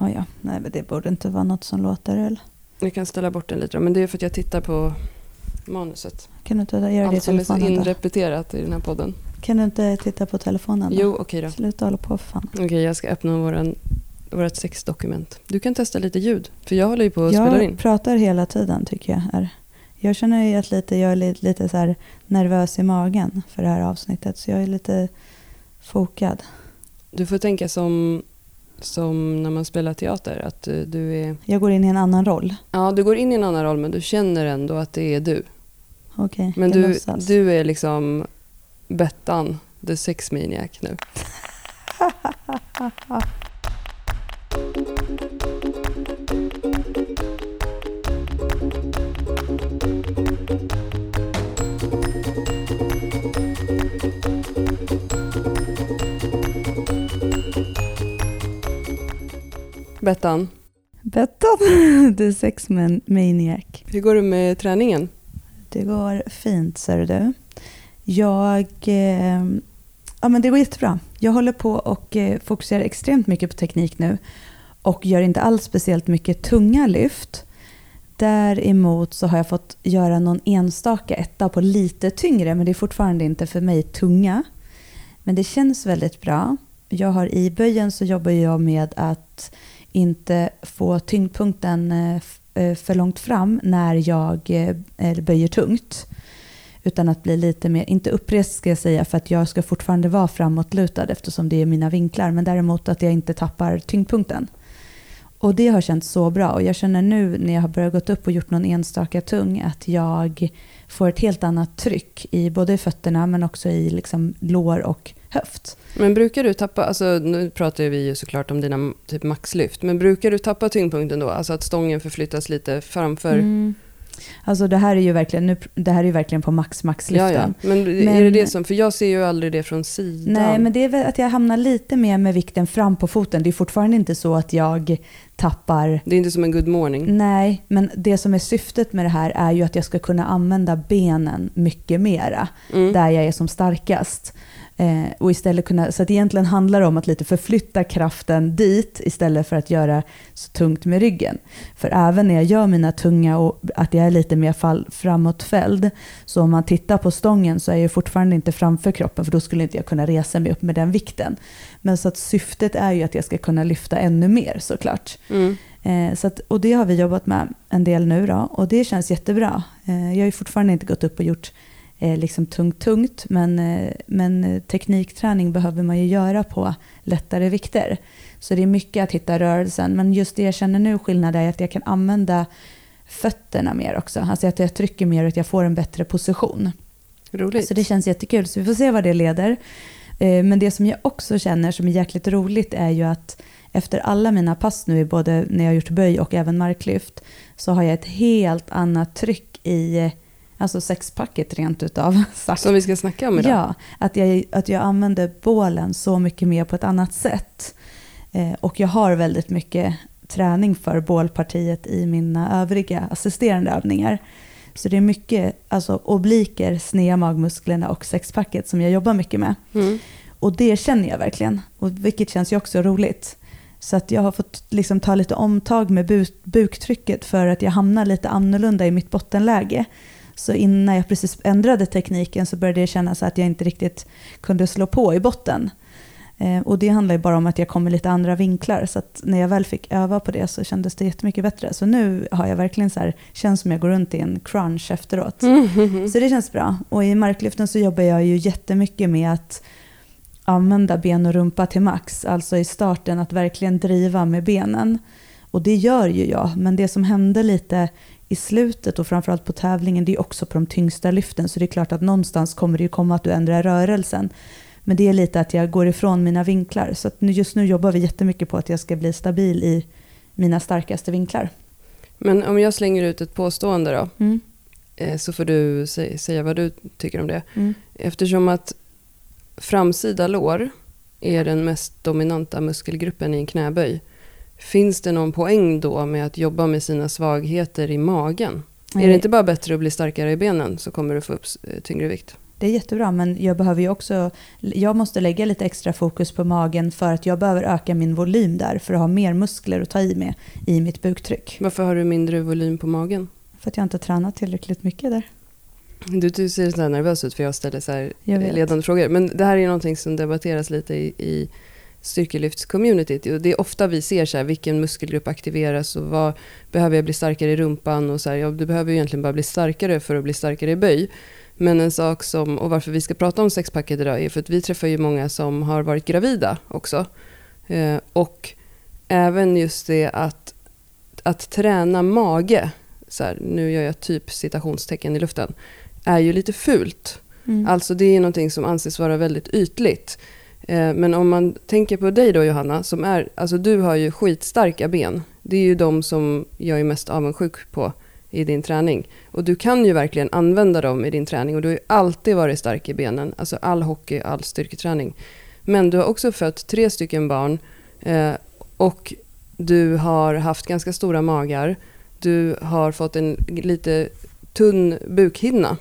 Oh ja, nej men det borde inte vara något som låter eller? Jag kan ställa bort den lite då, men det är för att jag tittar på manuset. Kan du inte göra det i Allt som är telefonen inrepeterat i den här podden. Kan du inte titta på telefonen då? Jo, okej då. Sluta hålla på för fan. Okej, jag ska öppna våran, vårat sexdokument. Du kan testa lite ljud, för jag håller ju på att spela in. Jag pratar hela tiden tycker jag. Här. Jag känner ju att lite, jag är lite, lite så nervös i magen för det här avsnittet. Så jag är lite fokad. Du får tänka som, som när man spelar teater, att eh, du är... Jag går in i en annan roll. Ja, du går in i en annan roll, men du känner ändå att det är du. Okej, Men du, låtsas. du är liksom Bettan, the sex maniac nu. Bettan, Bettan, the sex man maniac. hur går det med träningen? Det går fint, ser du. Jag... Eh, ja, men det går jättebra. Jag håller på och eh, fokuserar extremt mycket på teknik nu och gör inte alls speciellt mycket tunga lyft. Däremot så har jag fått göra någon enstaka etta på lite tyngre, men det är fortfarande inte för mig tunga. Men det känns väldigt bra. Jag har i böjen så jobbar jag med att inte få tyngdpunkten eh, eh, för långt fram när jag eh, böjer tungt. Utan att bli lite mer, inte upprest ska jag säga för att jag ska fortfarande vara framåtlutad eftersom det är mina vinklar. Men däremot att jag inte tappar tyngdpunkten. Och det har känts så bra. Och jag känner nu när jag har börjat gått upp och gjort någon enstaka tung att jag får ett helt annat tryck i både fötterna men också i liksom lår och höft. Men brukar du tappa, alltså nu pratar vi ju såklart om dina typ maxlyft, men brukar du tappa tyngdpunkten då? Alltså att stången förflyttas lite framför? Mm. Alltså det här är ju verkligen, nu, det här är verkligen på max max ja, ja. Men, är Men- det det som, för jag ser ju aldrig det från sidan. Nej, men det är väl att jag hamnar lite mer med vikten fram på foten. Det är fortfarande inte så att jag tappar... Det är inte som en good morning. Nej, men det som är syftet med det här är ju att jag ska kunna använda benen mycket mera. Mm. Där jag är som starkast. Eh, och istället kunna, så att egentligen handlar det om att lite förflytta kraften dit istället för att göra så tungt med ryggen. För även när jag gör mina tunga och att jag är lite mer fall, framåtfälld, så om man tittar på stången så är jag fortfarande inte framför kroppen för då skulle inte jag kunna resa mig upp med den vikten. Men så att syftet är ju att jag ska kunna lyfta ännu mer såklart. Mm. Eh, så att, och det har vi jobbat med en del nu då och det känns jättebra. Eh, jag har ju fortfarande inte gått upp och gjort liksom tungt, tungt men, eh, men eh, teknikträning behöver man ju göra på lättare vikter. Så det är mycket att hitta rörelsen men just det jag känner nu skillnad är att jag kan använda fötterna mer också. Alltså att jag trycker mer och att jag får en bättre position. Roligt. Så det känns jättekul. Så vi får se vad det leder. Eh, Men det som jag också känner som är jäkligt roligt är ju att efter alla mina pass nu, både när jag har gjort böj och även marklyft, så har jag ett helt annat tryck i eh, alltså sexpacket rent utav sagt. Som vi ska snacka om idag. Ja, att jag, att jag använder bålen så mycket mer på ett annat sätt. Eh, och jag har väldigt mycket träning för bålpartiet i mina övriga assisterande övningar. Så det är mycket alltså, obliker, sneda magmusklerna och sexpacket som jag jobbar mycket med. Mm. Och det känner jag verkligen, och vilket känns ju också roligt. Så att jag har fått liksom ta lite omtag med bu- buktrycket för att jag hamnar lite annorlunda i mitt bottenläge. Så innan jag precis ändrade tekniken så började jag känna så att jag inte riktigt kunde slå på i botten. Eh, och det handlar ju bara om att jag kommer lite andra vinklar. Så när jag väl fick öva på det så kändes det jättemycket bättre. Så nu har jag verkligen så här, känns som jag går runt i en crunch efteråt. Mm. Så det känns bra. Och i marklyften så jobbar jag ju jättemycket med att använda ben och rumpa till max. Alltså i starten att verkligen driva med benen. Och det gör ju jag. Men det som hände lite i slutet och framförallt på tävlingen det är också på de tyngsta lyften. Så det är klart att någonstans kommer det ju komma att du ändrar rörelsen. Men det är lite att jag går ifrån mina vinklar. Så just nu jobbar vi jättemycket på att jag ska bli stabil i mina starkaste vinklar. Men om jag slänger ut ett påstående då, Mm. eh, så får du sä- säga vad du tycker om det. Mm. Eftersom att framsida lår är den mest dominanta muskelgruppen i en knäböj. Finns det någon poäng då med att jobba med sina svagheter i magen? Är det inte bara bättre att bli starkare i benen så kommer du få upp eh, tyngre vikt? det är jättebra men jag behöver ju också, jag måste lägga lite extra fokus på magen för att jag behöver öka min volym där för att ha mer muskler att ta i med i mitt buktryck. Varför har du mindre volym på magen? För att jag inte har tränat tillräckligt mycket där. Du, du ser så nervös ut för jag ställer så här ledande frågor. Men det här är någonting som debatteras lite i, i styrkelyftscommunityt. Det är ofta vi ser så här, vilken muskelgrupp aktiveras och vad behöver jag bli starkare i rumpan och så här, ja, du behöver egentligen bara bli starkare för att bli starkare i böj. Men en sak som, och varför vi ska prata om sexpacket idag är för att vi träffar ju många som har varit gravida också. Eh, och även just det att, att träna mage, så här, nu gör jag typ citationstecken i luften, är ju lite fult. Mm. Alltså det är någonting som anses vara väldigt ytligt. Eh, men om man tänker på dig då Johanna, som är, alltså du har ju skitstarka ben. Det är ju de som jag är mest avundsjuk på i din träning. Och du kan ju verkligen använda dem i din träning och du har ju alltid varit stark i benen. Alltså all hockey, all styrketräning. Men du har också fött tre stycken barn eh, och du har haft ganska stora magar. Du har fått en lite tunn bukhinna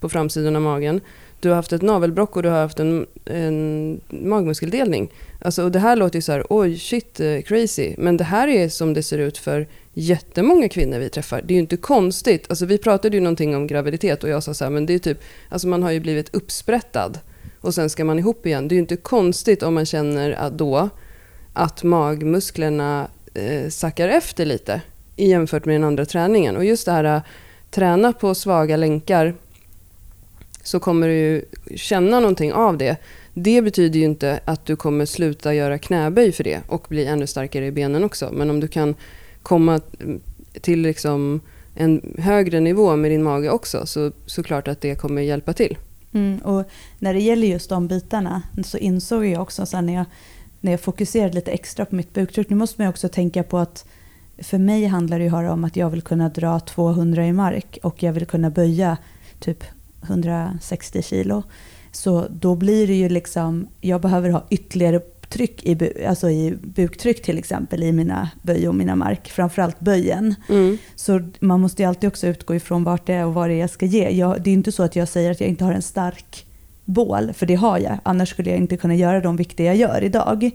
på framsidan av magen. Du har haft ett navelbrock och du har haft en, en magmuskeldelning. Alltså, och det här låter ju så här, oj shit eh, crazy. Men det här är som det ser ut för jättemånga kvinnor vi träffar. Det är ju inte konstigt. Alltså, vi pratade ju någonting om graviditet och jag sa så här, men det är typ, alltså man har ju blivit uppsprättad och sen ska man ihop igen. Det är ju inte konstigt om man känner att då att magmusklerna eh, sackar efter lite jämfört med den andra träningen. Och just det här att träna på svaga länkar så kommer du ju känna någonting av det. Det betyder ju inte att du kommer sluta göra knäböj för det och bli ännu starkare i benen också. Men om du kan komma till liksom en högre nivå med din mage också så, så klart att det kommer hjälpa till. Mm, och när det gäller just de bitarna så insåg jag också så när, jag, när jag fokuserade lite extra på mitt buktryck, nu måste man också tänka på att för mig handlar det ju om att jag vill kunna dra 200 i mark och jag vill kunna böja typ 160 kilo. Så då blir det ju liksom, jag behöver ha ytterligare tryck i, alltså i buktryck till exempel i mina böj och mina mark, framförallt böjen. Mm. Så man måste ju alltid också utgå ifrån vart det är och vad det är jag ska ge. Jag, det är inte så att jag säger att jag inte har en stark bål, för det har jag. Annars skulle jag inte kunna göra de vikter jag gör idag.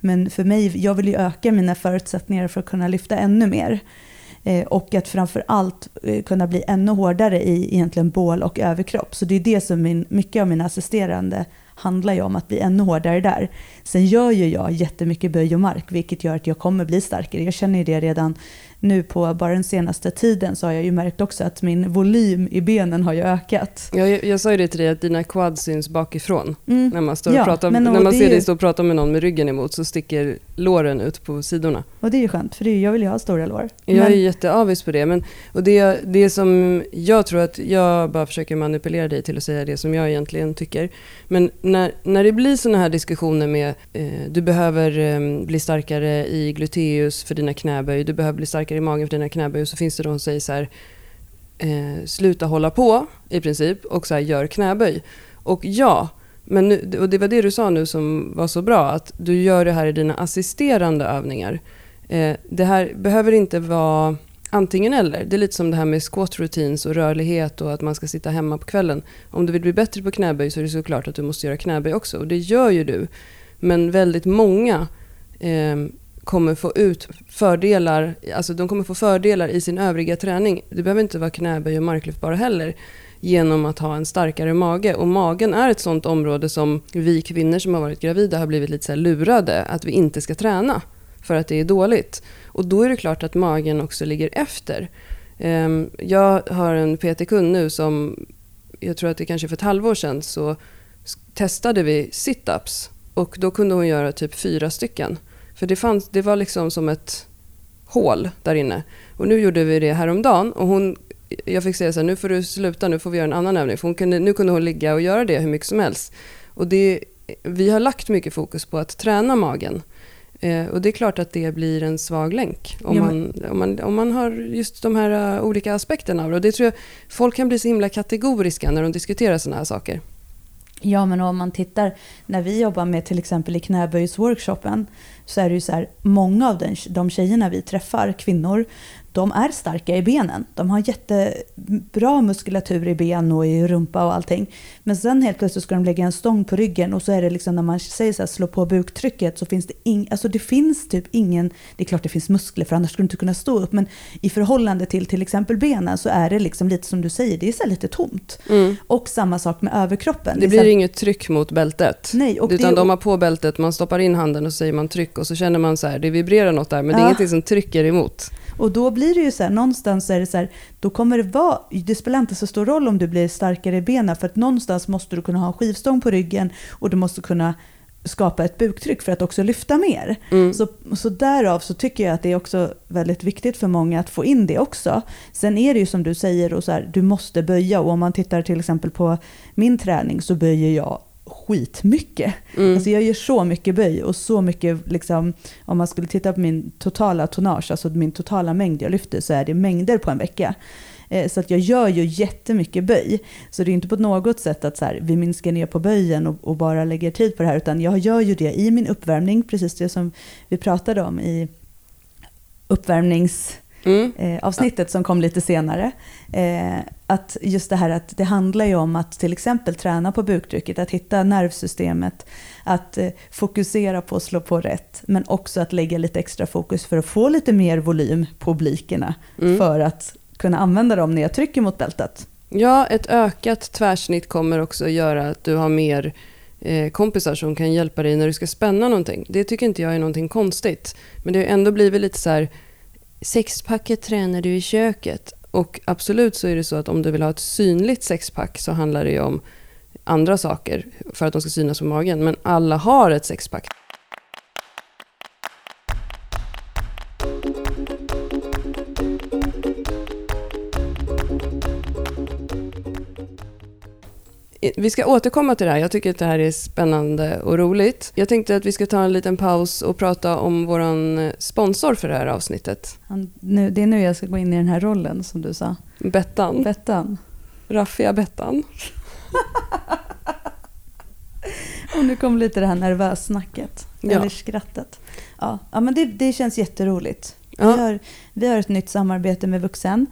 Men för mig, jag vill ju öka mina förutsättningar för att kunna lyfta ännu mer. Eh, och att framför allt eh, kunna bli ännu hårdare i egentligen bål och överkropp. Så det är det som min, mycket av mina assisterande handlar ju om, att bli ännu hårdare där. Sen gör ju jag jättemycket böj och mark, vilket gör att jag kommer bli starkare. Jag känner ju det redan nu på bara den senaste tiden så har jag ju märkt också att min volym i benen har ju ökat. Ja, jag, jag sa ju det till dig att dina quad syns bakifrån. Mm. När man, står ja, pratar, när man ser dig stå och prata med någon med ryggen emot så sticker låren ut på sidorna. Och det är ju skönt, för jag vill ju ha stora lår. Jag men... är jätteavis på det. Men, och det, det som jag tror att jag bara försöker manipulera dig till att säga det som jag egentligen tycker. Men när, när det blir sådana här diskussioner med eh, du behöver eh, bli starkare i gluteus för dina knäböj, du behöver bli starkare verkar i magen för dina knäböj. Så finns det de som säger så här, eh, sluta hålla på i princip och så här, gör knäböj. Och ja, men nu, och det var det du sa nu som var så bra, att du gör det här i dina assisterande övningar. Eh, det här behöver inte vara antingen eller. Det är lite som det här med squat routines och rörlighet och att man ska sitta hemma på kvällen. Om du vill bli bättre på knäböj så är det såklart att du måste göra knäböj också. Och det gör ju du. Men väldigt många eh, kommer få ut fördelar, alltså de kommer få fördelar i sin övriga träning. Det behöver inte vara knäböj och marklyft bara heller genom att ha en starkare mage. Och magen är ett sånt område som vi kvinnor som har varit gravida har blivit lite så lurade att vi inte ska träna för att det är dåligt. Och då är det klart att magen också ligger efter. Ehm, jag har en PT-kund nu som, jag tror att det kanske för ett halvår sedan, så testade vi sit-ups och då kunde hon göra typ fyra stycken. För det, fanns, det var liksom som ett hål där inne. Och nu gjorde vi det häromdagen och hon, jag fick säga så här, nu får du sluta, nu får vi göra en annan övning. För hon kunde, nu kunde hon ligga och göra det hur mycket som helst. Och det, vi har lagt mycket fokus på att träna magen. Eh, och det är klart att det blir en svag länk om, ja, man, om, man, om man har just de här uh, olika aspekterna av det. Och det tror jag, folk kan bli så himla kategoriska när de diskuterar sådana här saker. Ja, men om man tittar när vi jobbar med till exempel i knäböjsworkshopen så är det ju så här, många av den, de tjejerna vi träffar, kvinnor, de är starka i benen. De har jättebra muskulatur i ben och i rumpa och allting. Men sen helt plötsligt ska de lägga en stång på ryggen och så är det liksom när man säger så här, slå på buktrycket så finns det ing, alltså det finns typ ingen, det är klart det finns muskler för annars skulle du inte kunna stå upp, men i förhållande till till exempel benen så är det liksom lite som du säger, det är så lite tomt. Mm. Och samma sak med överkroppen. Det, blir här, inget tryck mot bältet. Nej, och utan det, de har på bältet, man stoppar in handen och så säger man tryck och så känner man så här, det vibrerar något där men ja. det är ingenting som trycker emot. Och då blir det ju så här, någonstans är det så här, då kommer det vara, det spelar inte så stor roll om du blir starkare i benen, för att någonstans måste du kunna ha en skivstång på ryggen och du måste kunna skapa ett buktryck för att också lyfta mer. Mm. Så, så därav så tycker jag att det är också väldigt viktigt för många att få in det också. Sen är det ju som du säger, och så här, du måste böja och om man tittar till exempel på min träning så böjer jag skitmycket. Mm. Alltså jag gör så mycket böj och så mycket, liksom, om man skulle titta på min totala tonnage, alltså min totala mängd jag lyfter, så är det mängder på en vecka. Eh, så att jag gör ju jättemycket böj. Så det är inte på något sätt att så här, vi minskar ner på böjen och, och, bara lägger tid på det här, utan jag gör ju det i min uppvärmning, precis det som vi pratade om i uppvärmnings mm. eh, avsnittet som kom lite senare. Eh, att just det här att det handlar ju om att till exempel träna på buktrycket, att hitta nervsystemet, att eh, fokusera på att slå på rätt, men också att lägga lite extra fokus för att få lite mer volym på oblikerna mm. för att kunna använda dem när jag trycker mot bältet. Ja, ett ökat tvärsnitt kommer också göra att du har mer kompisar som kan hjälpa dig när du ska spänna någonting. Det tycker inte jag är någonting konstigt. Men det har ändå blivit lite så här, sexpacket tränar du i köket. Och absolut så är det så att om du vill ha ett synligt sexpack så handlar det ju om andra saker för att de ska synas på magen. Men alla har ett sexpack. Vi ska återkomma till det här. Jag tycker att det här är spännande och roligt. Jag tänkte att vi ska ta en liten paus och prata om vår eh, sponsor för det här avsnittet. Nu, det är nu jag ska gå in i den här rollen som du sa. Bettan. Bettan. Raffiga Bettan. och nu kom lite det här nervössnacket. Ja. Eller skrattet. Ja, ja men det, det känns jätteroligt. Ja. Vi, har, vi har ett nytt samarbete med Vuxen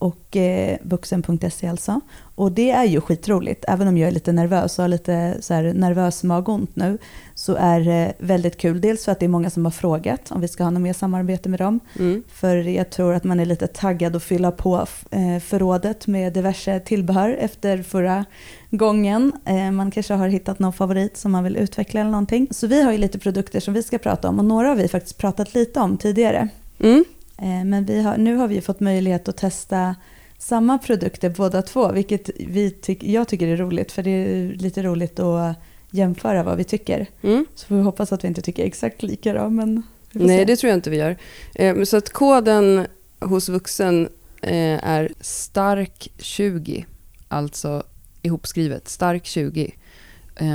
och eh, vuxen.se alltså. Och det är ju skitroligt. Även om jag är lite nervös och har lite så här nervös magont nu så är det väldigt kul. Dels för att det är många som har frågat om vi ska ha något mer samarbete med dem. Mm. För jag tror att man är lite taggad att fylla på eh, förrådet med diverse tillbehör efter förra gången. Eh, man kanske har hittat någon favorit som man vill utveckla eller någonting. Så vi har ju lite produkter som vi ska prata om och några har vi faktiskt pratat lite om tidigare. Mm. Eh, men har, nu har vi fått möjlighet att testa samma produkter båda två, vilket vi tyck, jag tycker är roligt, för det är lite roligt att jämföra vad vi tycker. Mm. Så vi hoppas att vi inte tycker exakt lika då, men Nej, se. det tror jag inte vi gör. Eh, så att koden hos vuxen eh, är STARK20, alltså ihopskrivet, STARK20.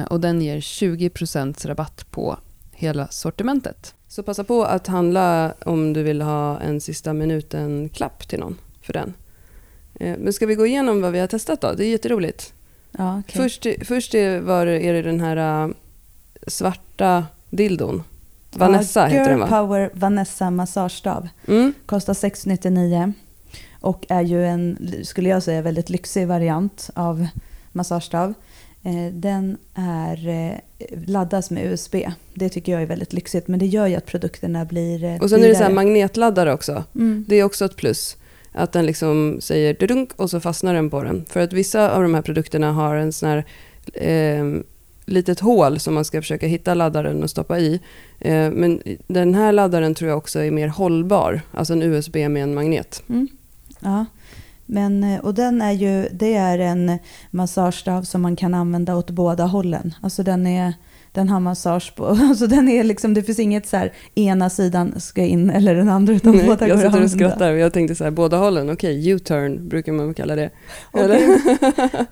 Och den ger 20% rabatt på hela sortimentet. Så passa på att handla om du vill ha en sista minuten-klapp till någon för den. Eh, men ska vi gå igenom vad vi har testat då? Det är jätteroligt. Ja, okay. Först, först är, var, är det den här uh, svarta dildon. Vanessa ja, heter den va? Power Vanessa massagestav. Mm. Kostar 699 och är ju en, skulle jag säga, väldigt lyxig variant av massagestav. Eh, den är, eh, laddas med USB. Det tycker jag är väldigt lyxigt, men det gör ju att produkterna blir eh, Och sen dyrare. är det så här magnetladdare också. Mm. Det är också ett plus. Att den liksom säger dunk och så fastnar den på den. För att vissa av de här produkterna har en sån här eh, litet hål som man ska försöka hitta laddaren och stoppa i. Eh, men den här laddaren tror jag också är mer hållbar. Alltså en USB med en magnet. Mm. Ja. Men, eh, och den är ju, det är en massagestav som man kan använda åt båda hållen. Alltså den är den har massage på. Alltså den är liksom, det finns inget så här, ena sidan ska in eller den andra, utan Nej, båda Jag sitter och skrattar och jag tänkte så här, båda hållen, okej, okay, U-turn brukar man kalla det. Okay.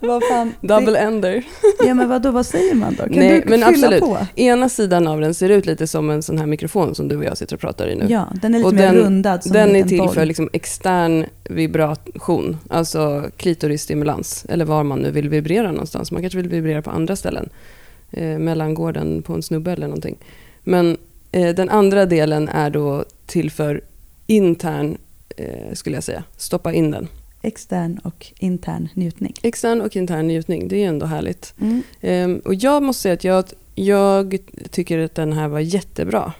vad fan? Double ender. ja men vadå, vad säger man då? Kan Nej, du men absolut. på? Ena sidan av den ser ut lite som en sån här mikrofon som du och jag sitter och pratar i nu. Ja, den är lite och mer den, rundad. Som den är till boll. för liksom extern vibration, alltså klitorisstimulans, eller var man nu vill vibrera någonstans. Man kanske vill vibrera på andra ställen eh, mellangården på en snubbe eller någonting. Men Eh, den andra delen är då till för intern, eh, skulle jag säga. Stoppa in den. Extern och intern njutning. Extern och intern njutning, det är ändå härligt. Mm. Eh, och jag måste säga att jag, jag tycker att den här var jättebra.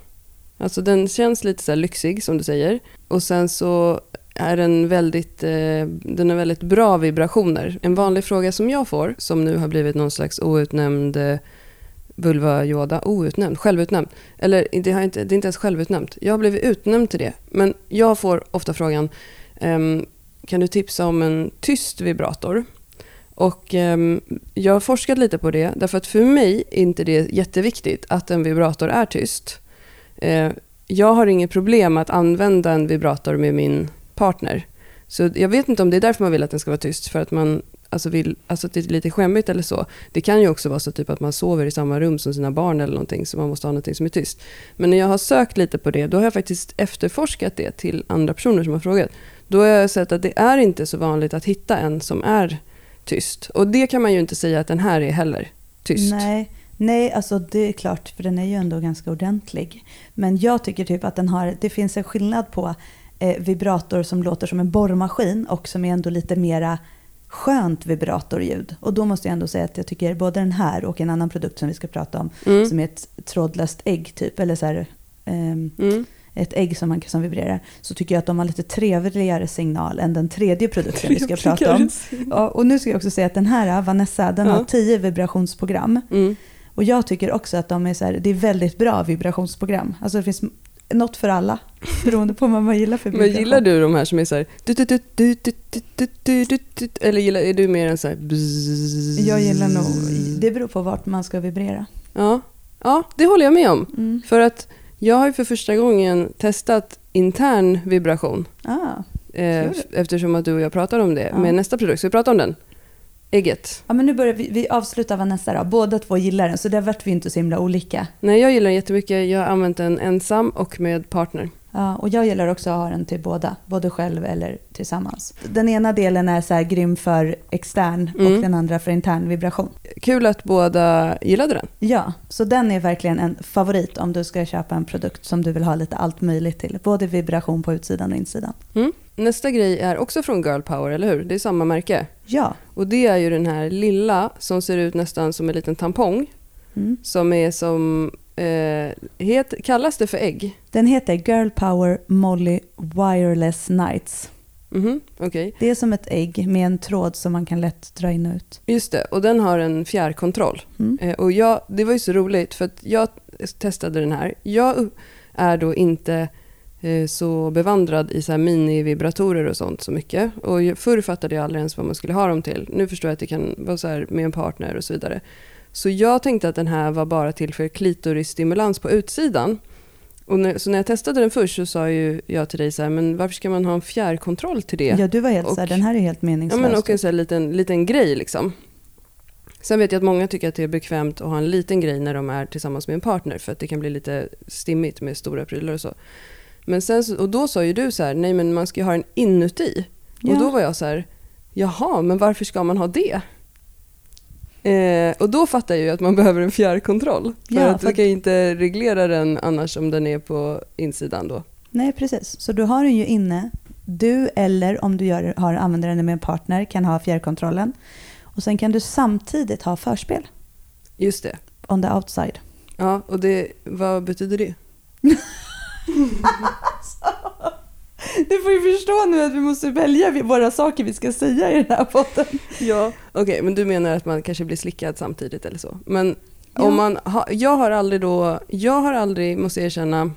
Alltså den känns lite så lyxig som du säger. Och sen så är den väldigt, eh, den har väldigt bra vibrationer. En vanlig fråga som jag får, som nu har blivit någon slags outnämnd vulva-yoda, outnämnd, oh, självutnämnd. Eller det, har inte, det är inte ens självutnämnt. Jag har blivit utnämnd till det. Men jag får ofta frågan, ehm, kan du tipsa om en tyst vibrator? Och ehm, jag har forskat lite på det, därför att för mig är inte det jätteviktigt att en vibrator är tyst. Eh, jag har inget problem att använda en vibrator med min partner. Så jag vet inte om det är därför man vill att den ska vara tyst, för att man alltså vill, alltså att det är lite skämmigt eller så. Det kan ju också vara så typ att man sover i samma rum som sina barn eller någonting, så man måste ha någonting som är tyst. Men när jag har sökt lite på det, då har jag faktiskt efterforskat det till andra personer som har frågat. Då har jag sett att det är inte så vanligt att hitta en som är tyst. Och det kan man ju inte säga att den här är heller tyst. Nej, Nej, alltså det är klart, för den är ju ändå ganska ordentlig. Men jag tycker typ att den har, det finns en skillnad på eh, vibrator som låter som en borrmaskin och som är ändå lite mera skönt vibratorljud. Och då måste jag ändå säga att jag tycker både den här och en annan produkt som vi ska prata om, mm. som är ett trådlöst ägg typ, eller så här, um, mm. ett ägg som man som vibrerar, så tycker jag att de har lite trevligare signal än den tredje produkten vi ska prata om. Ja, och nu ska jag också säga att den här, Vanessa, den ja. har tio vibrationsprogram. Mm. Och jag tycker också att de är, så här, det är väldigt bra vibrationsprogram. Alltså det finns något för alla, beroende på vad man gillar för. Men gillar du de här som är så här... Eller gillar, är du mer en så här... Jag gillar nog... Det beror på vart man ska vibrera. Ja, ja det håller jag med om. Mm. För att jag har ju för första gången testat intern vibration. Ah, eh, eftersom att du och jag pratade om det ah. med nästa produkt. Ska vi prata om den? Ägget. Ja, men nu börjar vi, vi avslutar Vanessa då. Båda två gillar den, så där vart vi inte så himla olika. Nej, jag gillar den jättemycket. Jag har använt den ensam och med partner. Ja, och jag gillar också att ha den till båda, både själv eller tillsammans. Den ena delen är så här grym för extern mm. och den andra för intern vibration. Kul att båda gillade den. Ja, så den är verkligen en favorit om du ska köpa en produkt som du vill ha lite allt möjligt till. Både vibration på utsidan och insidan. Mm. Nästa grej är också från Girl Power, eller hur? Det är samma märke. Ja. Och det är ju den här lilla som ser ut nästan som en liten tampong. Mm. Som är som Eh, het, kallas det för ägg? Den heter Girl Power Molly Wireless Nights. Mm -hmm, okay. Det är som ett ägg med en tråd som man kan lätt dra in och ut. Just det, och den har en fjärrkontroll. Mm. Eh, och jag, det var ju så roligt för jag testade den här. Jag är då inte eh, så bevandrad i så här mini-vibratorer och sånt så mycket. Och förr fattade jag aldrig ens vad man skulle ha dem till. Nu förstår jag att det kan vara så här med en partner och så vidare. Så jag tänkte att den här var bara till för klitorisstimulans på utsidan. Och när, så när jag testade den först så sa ju jag till dig så här, men varför ska man ha en fjärrkontroll till det? Ja, du var helt och, så här, den här är helt meningslös. Ja, men och en så här liten, liten grej liksom. Sen vet jag att många tycker att det är bekvämt att ha en liten grej när de är tillsammans med en partner för att det kan bli lite stimmigt med stora prylar och så. Men sen, och då sa ju du så här, nej men man ska ju ha den inuti. Ja. Och då var jag så här, jaha, men varför ska man ha det? Eh, och då fattar jag ju att man behöver en fjärrkontroll. För ja, att för... du kan inte reglera den annars om den är på insidan då. Nej, precis. Så du har den ju inne. Du eller om du gör, har, använder den med en partner kan ha fjärrkontrollen. Och sen kan du samtidigt ha förspel. Just det. On the outside. Ja, och det, vad betyder det? Du får ju förstå nu att vi måste välja våra saker vi ska säga i den här podden. Ja, okej, okay, men du menar att man kanske blir slickad samtidigt eller så. Men ja. om man ha, jag har aldrig då, jag har aldrig, måste jag erkänna,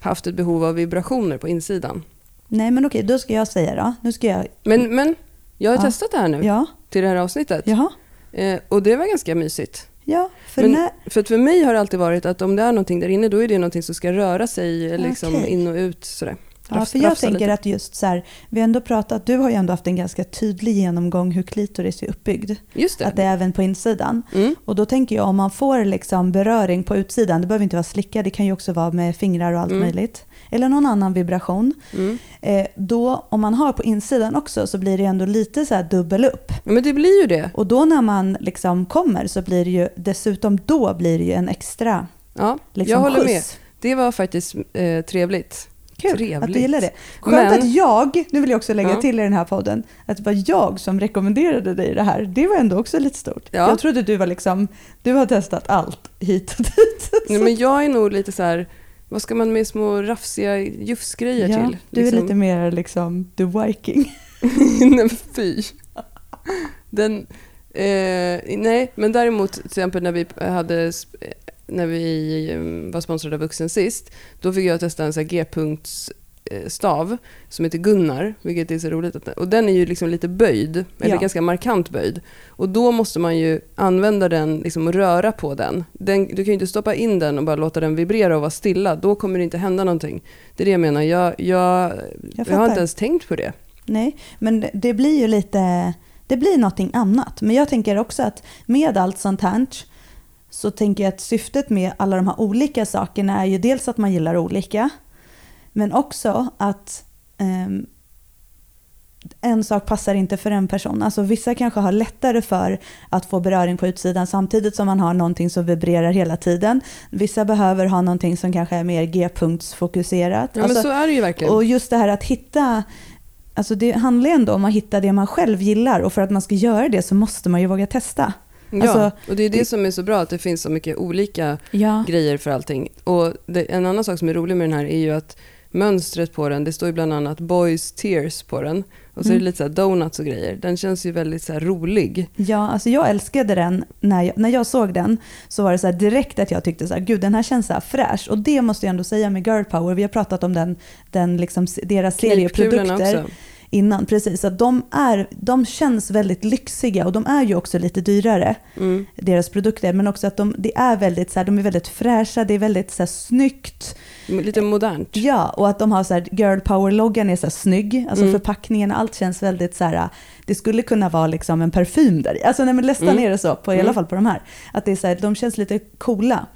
haft ett behov av vibrationer på insidan. Nej, men okej, då ska jag säga då. Nu ska jag... Men, men jag har ja. testat det här nu ja. till det här avsnittet. Jaha. Eh, och det var ganska mysigt. Ja, för, Men, när... för för mig har det alltid varit att om det är någonting där inne, då är det någonting som ska röra sig liksom okay. in och ut. Sådär. Ja, för jag tänker lite. att just så här, vi har ändå pratat, du har ju ändå haft en ganska tydlig genomgång hur klitoris är uppbyggd. Just det. Att det är även på insidan. Mm. Och då tänker jag om man får liksom beröring på utsidan, det behöver inte vara slicka, det kan ju också vara med fingrar och allt mm. möjligt. Eller någon annan vibration. Mm. Eh, då, om man har på insidan också så blir det ändå lite så här dubbel upp. Men det blir ju det. Och då när man liksom kommer så blir det ju, dessutom då blir det ju en extra Ja, liksom jag håller med. det var faktiskt eh, trevligt. Kul Trevligt. att du gillar det. Skönt Men, att jag, nu vill jag också lägga ja. till i den här podden, att det var jag som rekommenderade dig det här. Det var ändå också lite stort. Ja. Jag trodde du var liksom, du har testat allt hit och dit. Nej, men jag är nog lite så här, vad ska man med små rafsiga jufsgrejer ja, till? Du är liksom. lite mer liksom the viking. nej fy. Den, eh, nej, men däremot till exempel när vi hade när vi eh, var sponsrade av Vuxen sist, då fick jag testa en G-punkts eh, som heter Gunnar, vilket är så roligt. Att, och den är ju liksom lite böjd, eller ja. ganska markant böjd. Och då måste man ju använda den liksom och röra på den. den. Du kan ju inte stoppa in den och bara låta den vibrera och vara stilla. Då kommer det inte hända någonting. Det är det jag menar. Jag, jag, jag, jag har inte ens tänkt på det. Nej, men det blir ju lite, det blir någonting annat. Men jag tänker också att med allt sånt här så tänker jag att syftet med alla de här olika sakerna är ju dels att man gillar olika, men också att um, en sak passar inte för en person. Alltså vissa kanske har lättare för att få beröring på utsidan samtidigt som man har någonting som vibrerar hela tiden. Vissa behöver ha någonting som kanske är mer G-punktsfokuserat. Ja, alltså, men så är det ju verkligen. Och just det här att hitta Alltså det handlar ändå om att hitta det man själv gillar och för att man ska göra det så måste man ju våga testa. Ja, alltså, och det är det som är så bra, att det finns så mycket olika ja. grejer för allting. Och det, en annan sak som är rolig med den här är ju att mönstret på den, det står ju bland annat Boys Tears på den. Och så mm. är det mm. lite så donuts och grejer. Den känns ju väldigt så rolig. Ja, alltså jag älskade den. När jag, när jag såg den så var det så direkt att jag tyckte så här, gud den här känns så här fräsch. Och det måste jag ändå säga med Girl Power. Vi har pratat om den, den liksom, deras serieprodukter. Också innan. Precis, att de, är, de känns väldigt lyxiga och de är ju också lite dyrare, mm. deras produkter. Men också att de, det är väldigt, så här, de är väldigt fräscha, det är väldigt så här, snyggt. Lite modernt. Ja, och att de har så här, girl power-loggan är så här, snygg. Alltså mm. förpackningen, allt känns väldigt så här, det skulle kunna vara liksom en parfym där Alltså nej, men nästan mm. är det så, på, i alla mm. fall på de här. Att det är så här, de känns lite coola.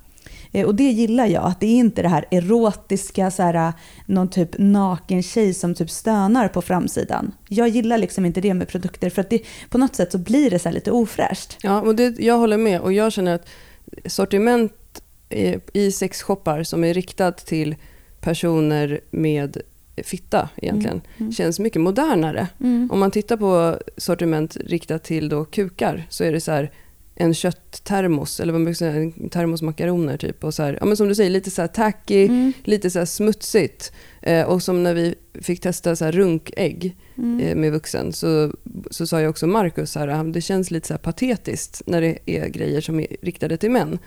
Eh, och det gillar jag, att det är inte det här erotiska, så här, någon typ naken tjej som typ stönar på framsidan. Jag gillar liksom inte det med produkter för att det, på något sätt så blir det så lite ofräscht. Ja, och det, jag håller med och jag känner att sortiment i sexshoppar som är riktat till personer med fitta egentligen, mm, mm. känns mycket modernare. Mm. Om man tittar på sortiment riktat till då kukar så är det så här en kötttermos, eller vad man brukar säga, en termosmakaroner typ. Och så här, ja, men som du säger, lite så här tacky, mm. lite så här smutsigt. Eh, och som när vi fick testa så här runkägg mm. eh, med vuxen så, så sa jag också Marcus, här, det känns lite så här patetiskt när det är grejer som är riktade till män.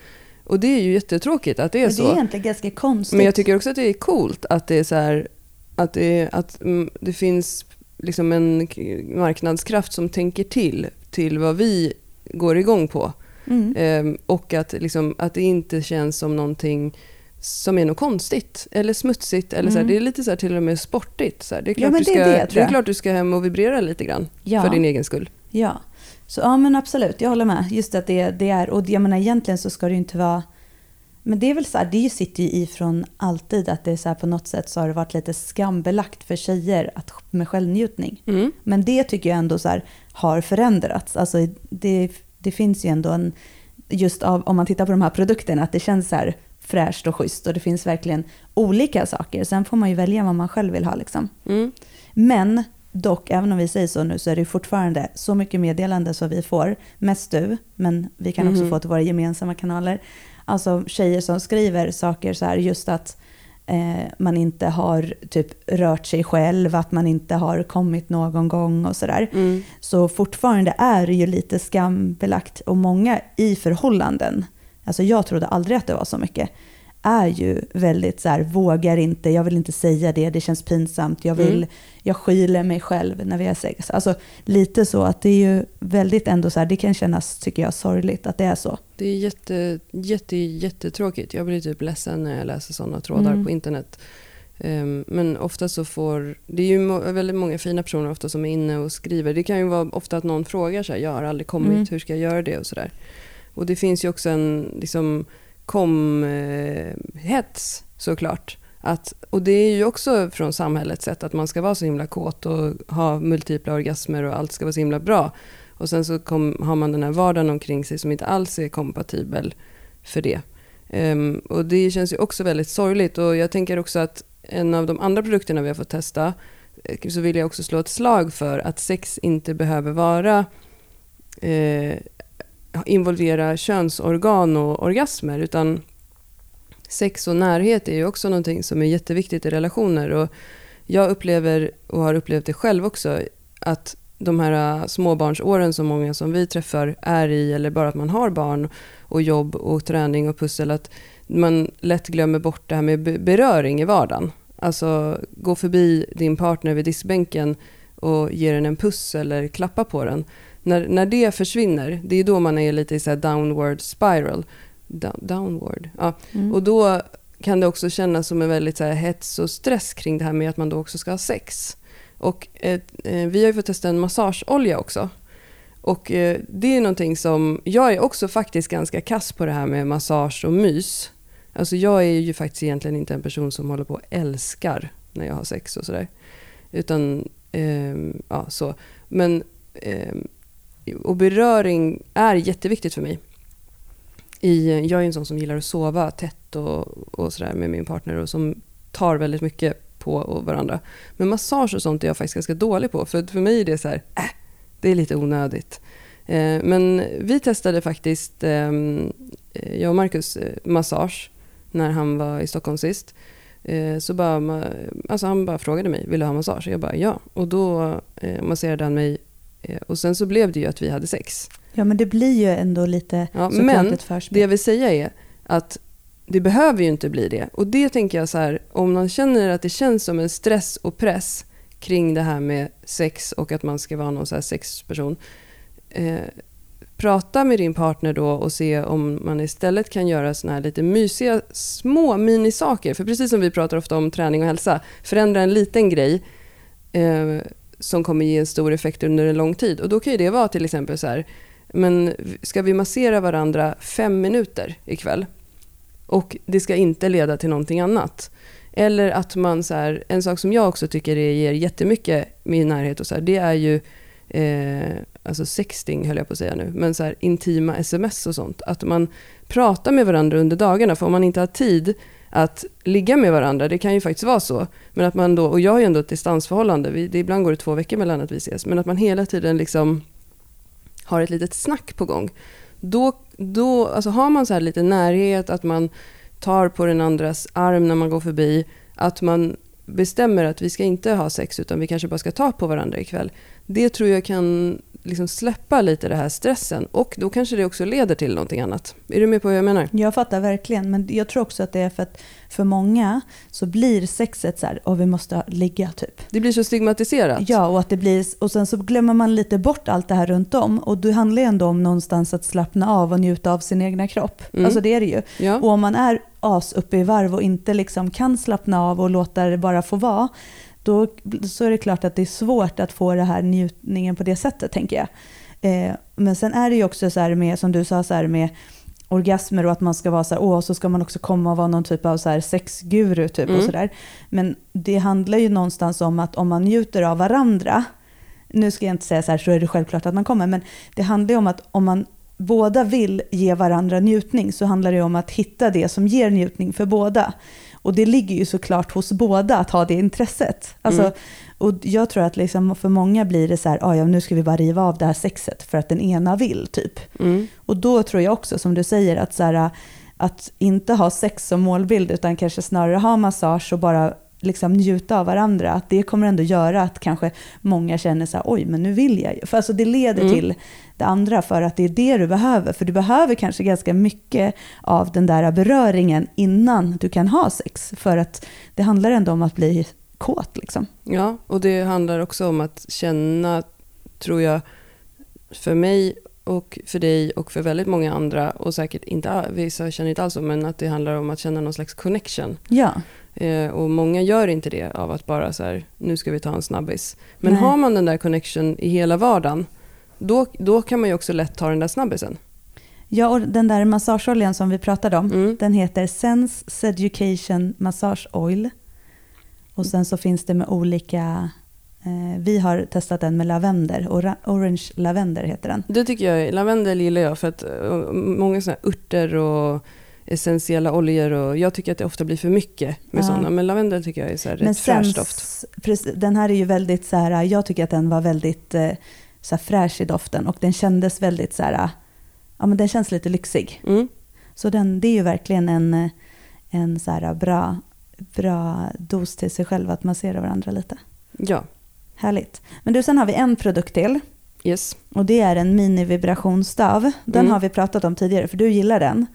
Och det är ju jättetråkigt att det är så. Det är egentligen ganska konstigt. Men jag tycker också att det är coolt att det är så här, att det, att mm, det finns liksom en marknadskraft som tänker till, till vad vi går igång på. Mm. Ehm, och att, liksom, att det inte känns som någonting som är något konstigt eller smutsigt. Eller mm. så här, mm. det är lite så här, till och med sportigt. Så här. Det, är klart ja, du ska, det, är det, det är klart du ska hem och vibrera lite grann ja. för din egen skull. Ja, så, ja men absolut, jag håller med. Just att det, det är, och jag menar egentligen så ska det ju inte vara men det är väl så här, det sitter ju ifrån alltid att det är så här, på något sätt så har det varit lite skambelagt för tjejer att, med självnjutning. Mm. Men det tycker jag ändå så här, har förändrats. Alltså det, det finns ju ändå en, just av, om man tittar på de här produkterna, att det känns så här fräscht och schysst och det finns verkligen olika saker. Sen får man ju välja vad man själv vill ha liksom. Mm. Men dock, även om vi säger så nu, så är det fortfarande så mycket meddelande som vi får, mest du, men vi kan också mm. få till våra gemensamma kanaler, Alltså tjejer som skriver saker så här, just att eh, man inte har typ rört sig själv, att man inte har kommit någon gång och sådär. Mm. Så fortfarande är det ju lite skambelagt och många i förhållanden, alltså jag trodde aldrig att det var så mycket, är ju väldigt så här, vågar inte, jag vill inte säga det, det känns pinsamt, jag vill, mm. jag skyler mig själv när vi har sex. Alltså lite så att det är ju väldigt ändå så här, det kan kännas, tycker jag, sorgligt att det är så. Det är jätte, jätte, jättetråkigt. Jag blir typ ledsen när jag läser sådana trådar mm. på internet. Um, men ofta så får, det är ju må, väldigt många fina personer ofta som är inne och skriver. Det kan ju vara ofta att någon frågar sig, jag har aldrig kommit, mm. hur ska jag göra det och sådär. Och det finns ju också en, liksom, kom-hets eh, såklart. Att, och det är ju också från samhällets sätt att man ska vara så himla kåt och ha multipla orgasmer och allt ska vara så himla bra. Och sen så kom, har man den här vardagen omkring sig som inte alls är kompatibel för det. Um, och det känns ju också väldigt sorgligt. Och jag tänker också att en av de andra produkterna vi har fått testa eh, så vill jag också slå ett slag för att sex inte behöver vara eh, involvera könsorgan och orgasmer utan sex och närhet är ju också någonting som är jätteviktigt i relationer. Och jag upplever, och har upplevt det själv också, att de här äh, småbarnsåren som många som vi träffar är i, eller bara att man har barn och jobb och träning och pussel, att man lätt glömmer bort det här med beröring i vardagen. Alltså gå förbi din partner vid diskbänken och ge den en puss eller klappa på den. När, när det försvinner, det är då man är lite i så downward spiral. downward. Ja. Mm. Och då kan det också kännas som en väldigt så här, hets och stress kring det här med att man då också ska ha sex. Och eh, vi har ju fått testa en massageolja också. Och eh, det är någonting som, jag är också faktiskt ganska kass på det här med massage och mys. Alltså jag är ju faktiskt egentligen inte en person som håller på och älskar när jag har sex och sådär. Utan, eh, ja så. Men, eh, och beröring är jätteviktigt för mig. I, jag är en sån som gillar att sova tätt och, och sådär med min partner och som tar väldigt mycket på varandra. Men massage och sånt är jag faktiskt ganska dålig på. För, för mig är det så här, äh, det är lite onödigt. Eh, men vi testade faktiskt, ehm, eh, jag och Marcus, eh, massage när han var i Stockholm sist. Eh, så bara, alltså han bara frågade mig, vill du ha massage? Jag bara ja. Och då eh, masserade han mig. Eh, och sen så blev det ju att vi hade sex. Ja men det blir ju ändå lite ja, Men det jag vill säga är att det behöver ju inte bli det. Och det tänker jag så här, om man känner att det känns som en stress och press kring det här med sex och att man ska vara någon så här sexperson. Eh, prata med din partner då och se om man istället kan göra såna här lite mysiga små minisaker. För precis som vi pratar ofta om träning och hälsa, förändra en liten grej eh, som kommer ge en stor effekt under en lång tid. Och då kan ju det vara till exempel så här, men ska vi massera varandra fem minuter ikväll? Och det ska inte leda till någonting annat. Eller att man, så här, en sak som jag också tycker ger jättemycket min närhet och så här, det är ju eh, alltså sexting höll jag på att säga nu, men så här, intima sms och sånt. Att man pratar med varandra under dagarna, för om man inte har tid att ligga med varandra, det kan ju faktiskt vara så. Men att man då, och jag har ju ändå ett distansförhållande, vi, det, ibland går det två veckor mellan att vi ses, men att man hela tiden liksom har ett litet snack på gång. Då, då alltså har man så här lite närhet, att man tar på den andras arm när man går förbi, att man bestämmer att vi ska inte ha sex utan vi kanske bara ska ta på varandra ikväll. Det tror jag kan liksom släppa lite den här stressen och då kanske det också leder till någonting annat. Är du med på vad jag menar? Jag fattar verkligen, men jag tror också att det är för att för många så blir sexet så här, och vi måste ligga typ. Det blir så stigmatiserat. Ja, och, att det blir, och sen så glömmer man lite bort allt det här runt om. Och det handlar ju ändå om någonstans att slappna av och njuta av sin egna kropp. Mm. Alltså det är det ju. Ja. Och om man är as uppe i varv och inte liksom kan slappna av och låta det bara få vara, då så är det klart att det är svårt att få den här njutningen på det sättet, tänker jag. Eh, men sen är det ju också så här med, som du sa, så här med orgasmer och att man ska vara så här, åh, så ska man också komma och vara någon typ av så här sexguru typ mm. och sådär. Men det handlar ju någonstans om att om man njuter av varandra, nu ska jag inte säga så här, så är det självklart att man kommer, men det handlar ju om att om man båda vill ge varandra njutning så handlar det om att hitta det som ger njutning för båda. Och det ligger ju såklart hos båda att ha det intresset. Alltså, mm. Och jag tror att liksom för många blir det så här, ah, ja, nu ska vi bara riva av det här sexet för att den ena vill typ. Mm. Och då tror jag också, som du säger, att, så här, att inte ha sex som målbild utan kanske snarare ha massage och bara liksom njuta av varandra, att det kommer ändå göra att kanske många känner så här, oj, men nu vill jag ju. För alltså det leder mm. till det andra för att det är det du behöver. För du behöver kanske ganska mycket av den där beröringen innan du kan ha sex. För att det handlar ändå om att bli kåt. Liksom. Ja, och det handlar också om att känna, tror jag, för mig och för dig och för väldigt många andra och säkert inte, vissa känner inte alls så, men att det handlar om att känna någon slags connection. Ja. Eh, och många gör inte det av att bara så här, nu ska vi ta en snabbis. Men Nej. har man den där connection i hela vardagen, då, då kan man ju också lätt ta den där snabbisen. Ja, och den där massageoljan som vi pratade om, mm. den heter Sense Seducation Massage Oil. Och sen så finns det med olika eh, vi har testat den med lavender, orange lavender heter den. Det tycker jag, lavendel gillar jag för att uh, många sådana örter och essentiella oljor och jag tycker att det ofta blir för mycket med ja. sådana. Men lavendel tycker jag är så här rätt fräsch doft. Den här är ju väldigt så här, jag tycker att den var väldigt eh, så fräsch i doften och den kändes väldigt så här, ja men den känns lite lyxig. Mm. Så den, det är ju verkligen en, en så bra, bra dos till sig själv att massera varandra lite. Ja. Härligt. Men du, sen har vi en produkt till. Yes. Och det är en mini-vibrationsstav. Den mm. har vi pratat om tidigare, för du gillar den.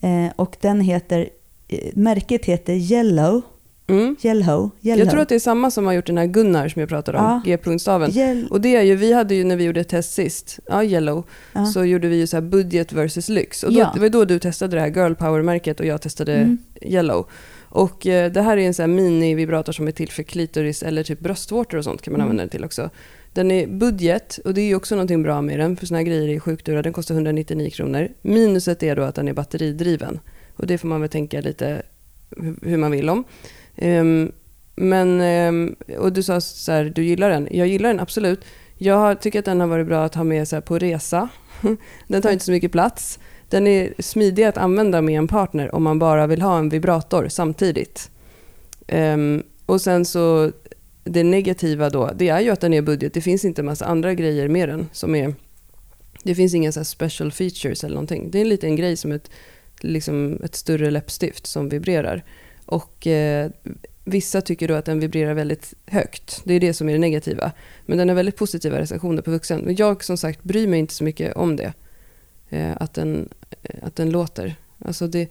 Eh, och den heter, eh, märket heter Yellow. Mm. Yellow. Yellow. Jag tror att det är samma som har gjort den här Gunnar som jag pratade om, ja. G-punktstaven. Yel och det är ju, vi hade ju när vi gjorde ett test sist, ja, Yellow, ja. så gjorde vi ju så här budget versus lyx. Och då, ja. det var då du testade det här Girl Power-märket och jag testade mm. Yellow. Och eh, det här är en sån här mini-vibrator som är till för klitoris eller typ bröstvårtor och sånt kan man mm. använda den till också. Den är budget och det är ju också någonting bra med den för såna här grejer är sjukt dyra. Den kostar 199 kronor. Minuset är då att den är batteridriven. Och det får man väl tänka lite hur man vill om. Um, men, um, och du sa så här, du gillar den. Jag gillar den absolut. Jag tycker att den har varit bra att ha med sig på resa. den tar inte så mycket plats. Den är smidig att använda med en partner om man bara vill ha en vibrator samtidigt. Um, och sen så det negativa då, det är ju att den är budget. Det finns inte en massa andra grejer med den som är... Det finns inga så special features eller någonting. Det är en liten grej som ett, liksom ett större läppstift som vibrerar. Och eh, vissa tycker då att den vibrerar väldigt högt. Det är det som är det negativa. Men den har väldigt positiva recensioner på vuxen. Men jag som sagt bryr mig inte så mycket om det. Eh, att, den, eh, att den låter. Alltså det,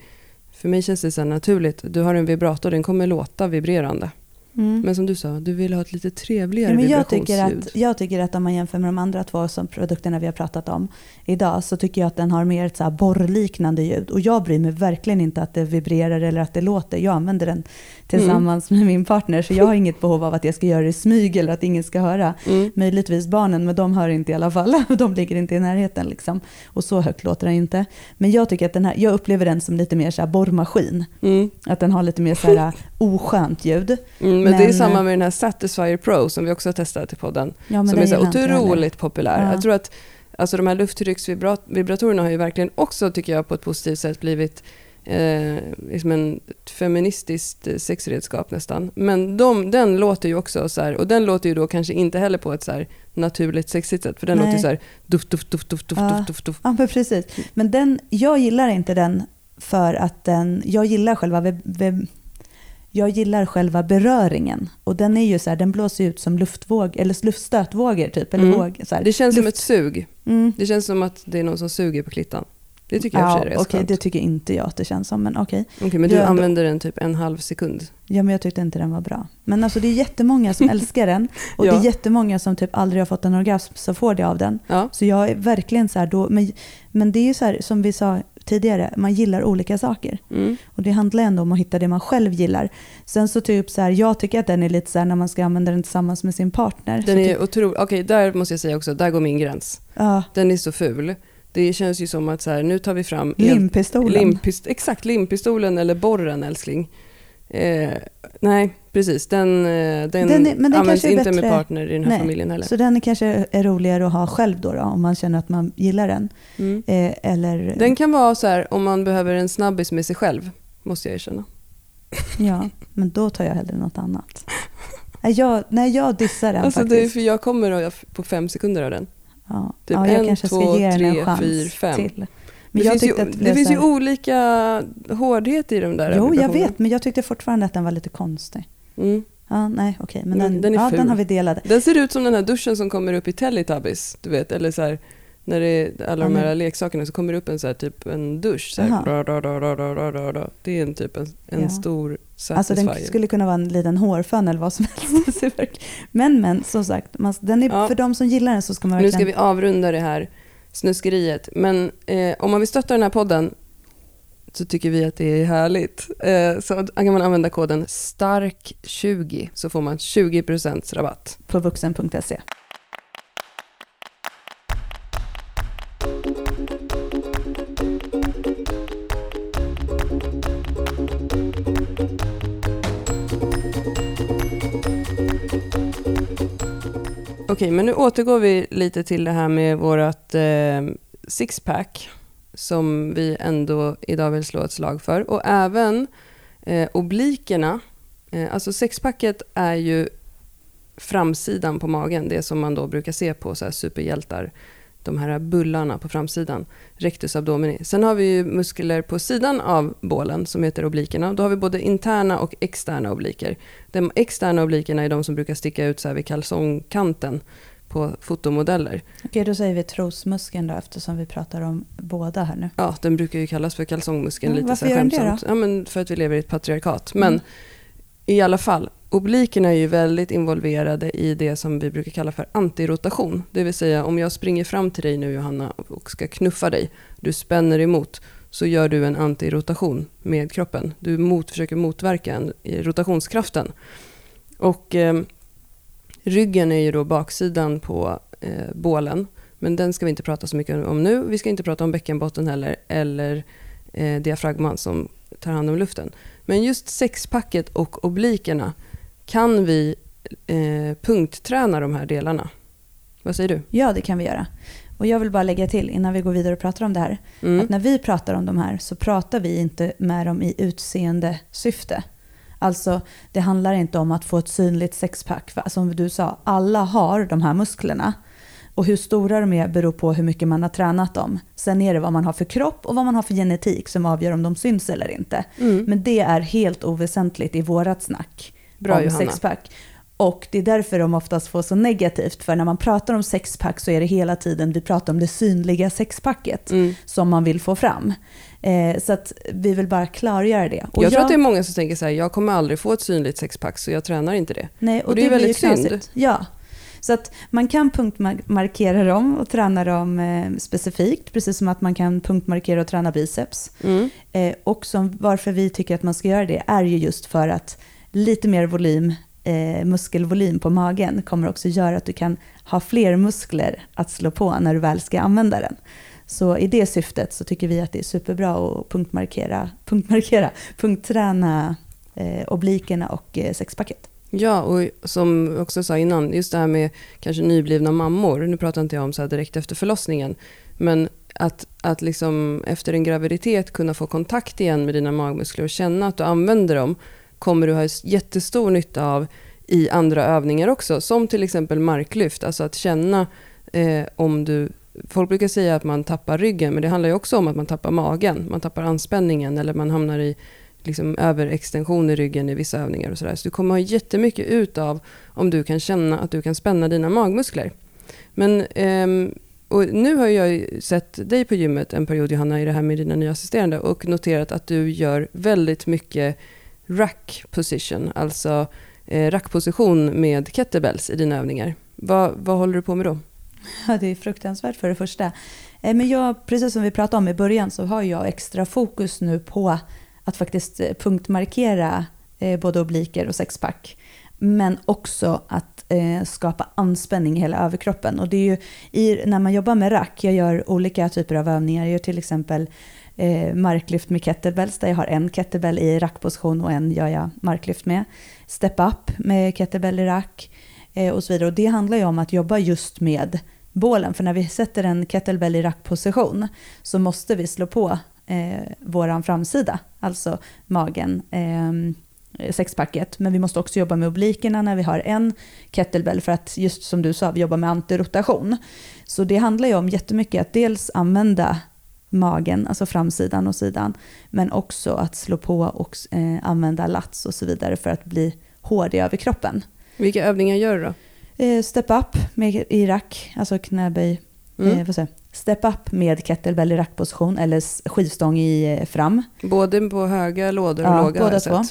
för mig känns det så naturligt. Du har en vibrator, den kommer låta vibrerande. Mm. Men som du sa, du vill ha ett lite trevligare ja, men jag tycker, att, jag tycker att om man jämför med de andra två som produkterna vi har pratat om idag så tycker jag att den har mer ett så här borrliknande ljud. Och jag bryr mig verkligen inte att det vibrerar eller att det låter. Jag använder den tillsammans mm. med min partner så jag har inget behov av att jag ska göra det i smyg eller att ingen ska höra. Mm. Möjligtvis barnen, men de hör inte i alla fall. De ligger inte i närheten. Liksom. Och så högt låter den inte. Men jag tycker att den här, jag upplever den som lite mer så här borrmaskin. Mm. Att den har lite mer så här oskönt ljud. Mm, men, men, det är samma med den här Satisfyer Pro som vi också har testat i podden. Ja, som är så otroligt populär. Ja. Jag tror att alltså, de här lufttrycksvibratorerna har ju verkligen också, tycker jag, på ett positivt sätt blivit eh, liksom en feministiskt sexredskap nästan. Men de, den låter ju också så här, och den låter ju då kanske inte heller på ett så här naturligt sexigt sätt, för den Nej. låter ju så här duft, duft, duft, duft, duft, ja. duft, duft. Ja, men precis. Men den, jag gillar inte den för att den, jag gillar själva jag gillar själva beröringen. Och den är ju så här, den blåser ut som luftvåg, eller luftstötvågor typ. Eller mm. våg, så här. Det känns Luft. som ett sug. Mm. Det känns som att det är någon som suger på klittan. Det tycker jag ja, är okay, Det tycker inte jag att det känns som, men okej. Okay. okay men du använder den typ en halv sekund? Ja, men jag tyckte inte den var bra. Men alltså det är jättemånga som älskar den. Och ja. det är jättemånga som typ aldrig har fått en orgasm som får det av den. Ja. Så jag är verkligen så här då, men, men det är ju så här som vi sa tidigare, man gillar olika saker. Mm. Och det handlar ändå om att hitta det man själv gillar. Sen så typ så här, jag tycker att den är lite så här när man ska använda den tillsammans med sin partner. Den är typ... otrolig, okej okay, där måste jag säga också, där går min gräns. Ja. Den är så ful. Det känns ju som att så här, nu tar vi fram... Limpistolen. Limpist, exakt, limpistolen eller borren älskling. Eh, nej, precis. Den, eh, den, den, är, den används inte bättre. med partner i den här nej. familjen heller. Så den kanske är roligare att ha själv då, då om man känner att man gillar den? Mm. Eh, eller... Den kan vara så här om man behöver en snabbis med sig själv, måste jag erkänna. Ja, men då tar jag hellre något annat. Jag, nej, jag dissar den alltså, faktiskt. Det är för jag kommer på fem sekunder av den. Ja, typ ja jag en, kanske två, ska ge den en chans fyr, fem. till. Men det finns, ju, det, det finns ju olika hårdhet i de där Jo, jag vet, men jag tyckte fortfarande att den var lite konstig. Mm. Ja, nej, okej, okay, men den, den, är ja, den har vi delade. Den ser ut som den här duschen som kommer upp i Teletubbies, du vet, eller så här, när det är alla de här leksakerna så kommer det upp en, så här, typ en dusch. Så här, da, da, da, det är en typ en, en ja. stor Alltså den skulle kunna vara en liten hårfön eller vad som helst. men men, som sagt, man, den är, ja. för de som gillar den så ska man verkligen... Nu ska vi avrunda det här snuskeriet. Men eh, om man vill stötta den här podden så tycker vi att det är härligt. Eh, så kan man använda koden STARK20 så får man 20% rabatt. På vuxen.se. Okej, men nu återgår vi lite till det här med vårt eh, sixpack som vi ändå idag vill slå ett slag för. Och även eh, oblikerna. Eh, alltså sexpacket är ju framsidan på magen, det som man då brukar se på så superhjältar de här bullarna på framsidan, rectus abdomini. Sen har vi ju muskler på sidan av bålen som heter oblikerna. Då har vi både interna och externa obliker. De externa oblikerna är de som brukar sticka ut så här vid kalsongkanten på fotomodeller. Okej, då säger vi trosmuskeln då eftersom vi pratar om båda här nu. Ja, den brukar ju kallas för kalsongmuskeln ja, lite varför så här skämtsamt. Ja, men för att vi lever i ett patriarkat. Men mm. i alla fall, Oblikerna är ju väldigt involverade i det som vi brukar kalla för antirotation. Det vill säga om jag springer fram till dig nu Johanna och ska knuffa dig, du spänner emot, så gör du en antirotation med kroppen. Du mot, försöker motverka en, rotationskraften. Och eh, ryggen är ju då baksidan på eh, bålen. Men den ska vi inte prata så mycket om nu. Vi ska inte prata om bäckenbotten heller, eller eh, diafragman som tar hand om luften. Men just sexpacket och oblikerna kan vi eh, punktträna de här delarna? Vad säger du? Ja, det kan vi göra. Och jag vill bara lägga till innan vi går vidare och pratar om det här. Mm. Att när vi pratar om de här så pratar vi inte med dem i utseende syfte. Alltså, det handlar inte om att få ett synligt sexpack. Som du sa, alla har de här musklerna. Och hur stora de är beror på hur mycket man har tränat dem. Sen är det vad man har för kropp och vad man har för genetik som avgör om de syns eller inte. Mm. Men det är helt oväsentligt i vårat snack. Bra, om Johanna. sexpack. Och det är därför de oftast får så negativt. För när man pratar om sexpack så är det hela tiden, vi pratar om det synliga sexpacket mm. som man vill få fram. Eh, så att vi vill bara klargöra det. Och jag, jag tror att det är många som tänker så här, jag kommer aldrig få ett synligt sexpack så jag tränar inte det. Nej, och, och det, det är väldigt synd. Ja. Så att man kan punktmarkera dem och träna dem eh, specifikt, precis som att man kan punktmarkera och träna biceps. Mm. Eh, och som, varför vi tycker att man ska göra det är ju just för att lite mer volym, eh, muskelvolym på magen kommer också göra att du kan ha fler muskler att slå på när du väl ska använda den. Så i det syftet så tycker vi att det är superbra att punktmarkera, punktmarkera punktträna eh, oblikerna och eh, sexpacket. Ja, och som också sa innan, just det här med kanske nyblivna mammor. Nu pratar inte jag om så direkt efter förlossningen. Men att, att liksom efter en graviditet kunna få kontakt igen med dina magmuskler och känna att du använder dem kommer du ha jättestor nytta av i andra övningar också. Som till exempel marklyft, alltså att känna eh, om du... Folk brukar säga att man tappar ryggen, men det handlar ju också om att man tappar magen. Man tappar anspänningen eller man hamnar i liksom överextension i ryggen i vissa övningar och sådär. Så du kommer ha jättemycket ut av om du kan känna att du kan spänna dina magmuskler. Men eh, och nu har jag sett dig på gymmet en period Johanna i det här med dina nya assisterande och noterat att du gör väldigt mycket rack position, alltså eh, rackposition med kettlebells i dina övningar. Vad, vad håller du på med då? Ja, det är fruktansvärt för det första. Eh, men jag, precis som vi pratade om i början så har jag extra fokus nu på att faktiskt eh, punktmarkera både obliker och sexpack. Men också att skapa anspänning i hela överkroppen. Och det är ju när man jobbar med rack, jag gör olika typer av övningar. Jag gör till exempel eh, marklyft med kettlebells där jag har en kettlebell i rackposition och en gör jag marklyft med. Step up med kettlebell i rack eh, och så vidare. Och det handlar ju om att jobba just med bålen. För när vi sätter en kettlebell i rackposition så måste vi slå på eh, våran framsida, alltså magen, eh, sexpacket. Men vi måste också jobba med oblikerna när vi har en kettlebell för att just som du sa, vi jobbar med antirotation. Så det handlar ju om jättemycket att dels använda magen, alltså framsidan och sidan. Men också att slå på och eh, använda lats och så vidare för att bli hård i överkroppen. Vilka övningar gör du då? Eh, step up med, i rack, alltså knäböj. Mm. Eh, step up med kettlebell i rackposition eller skivstång i eh, fram. Både på höga lådor och ja, låga båda två.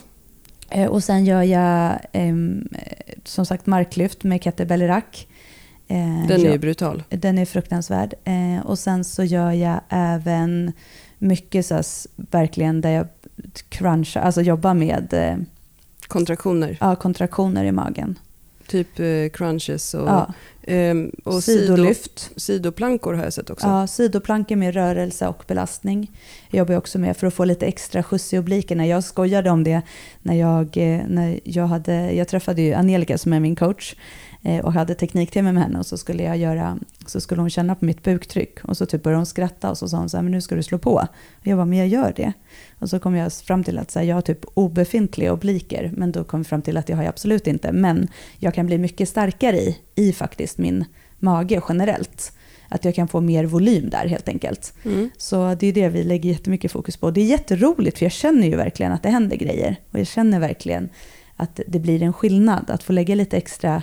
Eh, och sen gör jag ehm, som sagt marklyft med kettlebell i rack. Eh, den är ju brutal. Den är fruktansvärd. Eh, och sen så gör jag även mycket så verkligen där jag crunchar, alltså jobbar med eh, kontraktioner. Ja, kontraktioner i magen. Typ crunches och ja. Ehm, och Sidolyft. Sido, sidoplankor har jag sett också. Ja, sidoplankor med rörelse och belastning. Jag jobbar också med för att få lite extra skjuts i oblikerna. Jag skojade om det när jag, eh, när jag, hade, jag träffade ju Angelica som är min coach eh, och hade tekniktimme med henne och så skulle jag göra, så skulle hon känna på mitt buktryck och så typ började hon skratta och så sa hon så här, men nu ska du slå på. Och jag bara, men jag gör det. Och så kom jag fram till att så här, jag har typ obefintliga obliker, men då kom jag fram till att det har jag absolut inte. Men jag kan bli mycket starkare i, i faktiskt min mage generellt. Att jag kan få mer volym där helt enkelt. Mm. Så det är det vi lägger jättemycket fokus på. Det är jätteroligt för jag känner ju verkligen att det händer grejer. Och jag känner verkligen att det blir en skillnad att få lägga lite extra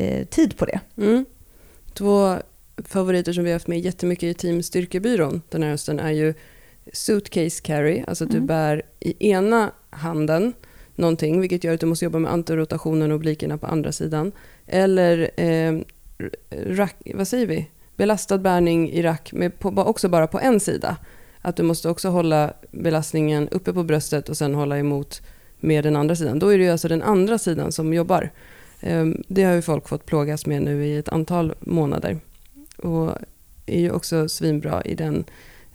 eh, tid på det. Mm. Två favoriter som vi har haft med jättemycket i Team Styrkebyrån den här hösten är ju suitcase carry, alltså att mm. du bär i ena handen någonting, vilket gör att du måste jobba med antirotationen och oblikerna på andra sidan. Eller eh, rack, vad säger vi? belastad bärning i rack, med på, också bara på en sida. Att du måste också hålla belastningen uppe på bröstet och sen hålla emot med den andra sidan. Då är det ju alltså den andra sidan som jobbar. Eh, det har ju folk fått plågas med nu i ett antal månader. Och är ju också svinbra i den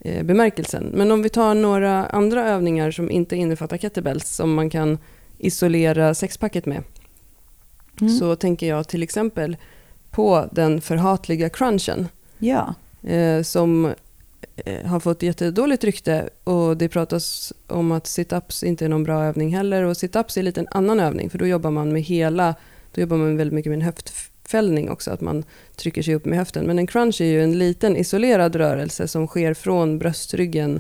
Eh, bemärkelsen. Men om vi tar några andra övningar som inte innefattar kettlebells som man kan isolera sexpacket med. Mm. Så tänker jag till exempel på den förhatliga crunchen. Ja. Eh, som eh, har fått jättedåligt rykte och det pratas om att situps inte är någon bra övning heller. Och situps är lite en annan övning för då jobbar man med hela, då jobbar man väldigt mycket med en höftfällning också, att man trycker sig upp med höften. Men en crunch är ju en liten isolerad rörelse som sker från bröstryggen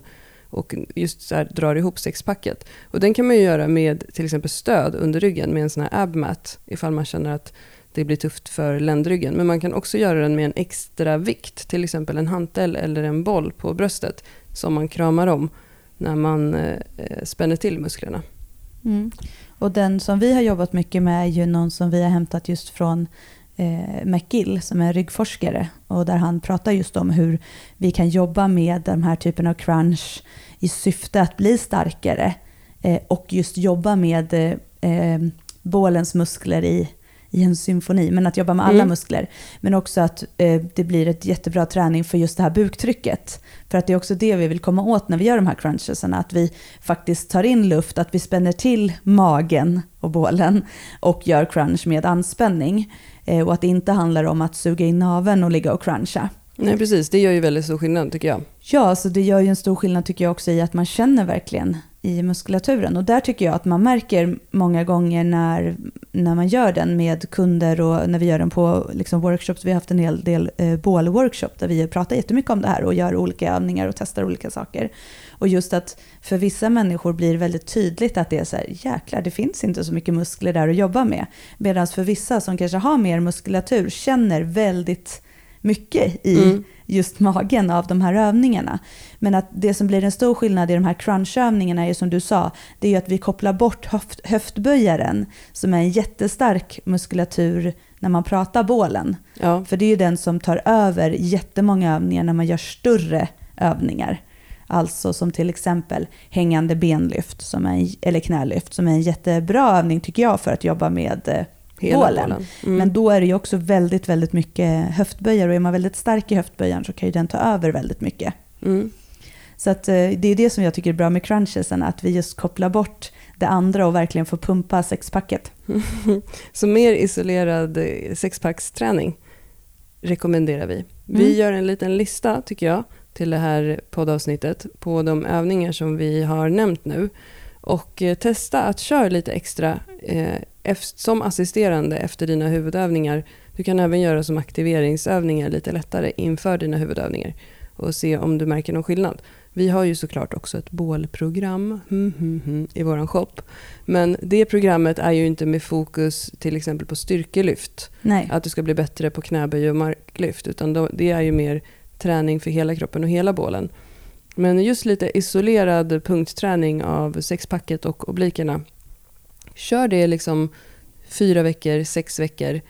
och just så här, drar ihop sexpacket. Och den kan man ju göra med till exempel stöd under ryggen med en sån här abmat ifall man känner att det blir tufft för ländryggen. Men man kan också göra den med en extra vikt, till exempel en hantel eller en boll på bröstet som man kramar om när man eh, eh spänner till musklerna. Mm. Och den som vi har jobbat mycket med är ju någon som vi har hämtat just från eh, McGill som är ryggforskare. Och där han pratar just om hur vi kan jobba med den här typen av crunch i syfte att bli starkare eh, och just jobba med eh, eh bålens muskler i, i en symfoni, men att jobba med alla mm. muskler. Men också att eh, det blir ett jättebra träning för just det här buktrycket. För att det är också det vi vill komma åt när vi gör de här crunchesarna, att vi faktiskt tar in luft, att vi spänner till magen och bålen och gör crunch med anspänning. Eh, och att det inte handlar om att suga in naveln och ligga och cruncha. Nej, precis. Det gör ju väldigt stor skillnad tycker jag. Ja, alltså det gör ju en stor skillnad tycker jag också i att man känner verkligen i muskulaturen. Och där tycker jag att man märker många gånger när, när man gör den med kunder och när vi gör den på liksom workshops. Vi har haft en hel del eh, bålworkshop där vi pratar jättemycket om det här och gör olika övningar och testar olika saker. Och just att för vissa människor blir det väldigt tydligt att det är så här, jäklar, det finns inte så mycket muskler där att jobba med. Medan för vissa som kanske har mer muskulatur känner väldigt mycket i mm. just magen av de här övningarna. Men att det som blir en stor skillnad i de här crunchövningarna är som du sa, det är att vi kopplar bort höft, höftböjaren som är en jättestark muskulatur när man pratar bålen. Ja. För det är ju den som tar över jättemånga övningar när man gör större övningar. Alltså som till exempel hängande benlyft som är, eller knälyft som är en jättebra övning tycker jag för att jobba med eh, Hela bålen. Mm. Men då är det ju också väldigt, väldigt mycket höftböjar och är man väldigt stark i höftböjaren så kan ju den ta över väldigt mycket. Mm. Så att, eh, det är det som jag tycker är bra med crunchesen, att vi just kopplar bort det andra och verkligen får pumpa sexpacket. så mer isolerad eh, sexpacksträning rekommenderar vi. Vi mm. gör en liten lista, tycker jag, till det här poddavsnittet på de övningar som vi har nämnt nu. Och eh, testa att köra lite extra eh, som assisterande efter dina huvudövningar. Du kan även göra som aktiveringsövningar lite lättare inför dina huvudövningar och se om du märker någon skillnad. Vi har ju såklart också ett bålprogram mm, mm, mm, i vår shop. Men det programmet är ju inte med fokus till exempel på styrkelyft. Nej. Att du ska bli bättre på knäböj och marklyft. Utan det är ju mer träning för hela kroppen och hela bålen. Men just lite isolerad punktträning av sexpacket och oblikerna. Kör det liksom fyra veckor, sex veckor